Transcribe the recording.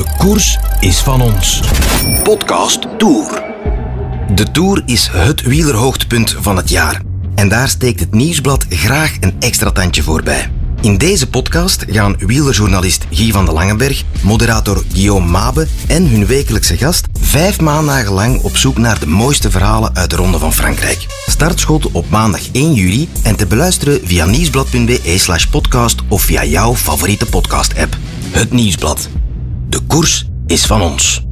De koers is van ons. Podcast Tour. De Tour is het wielerhoogtepunt van het jaar. En daar steekt het nieuwsblad graag een extra tandje voorbij. In deze podcast gaan wielerjournalist Guy van de Langenberg, moderator Guillaume Mabe en hun wekelijkse gast vijf maandagen lang op zoek naar de mooiste verhalen uit de Ronde van Frankrijk. Startschot op maandag 1 juli en te beluisteren via nieuwsblad.be slash podcast of via jouw favoriete podcast-app. Het Nieuwsblad. De koers is van ons.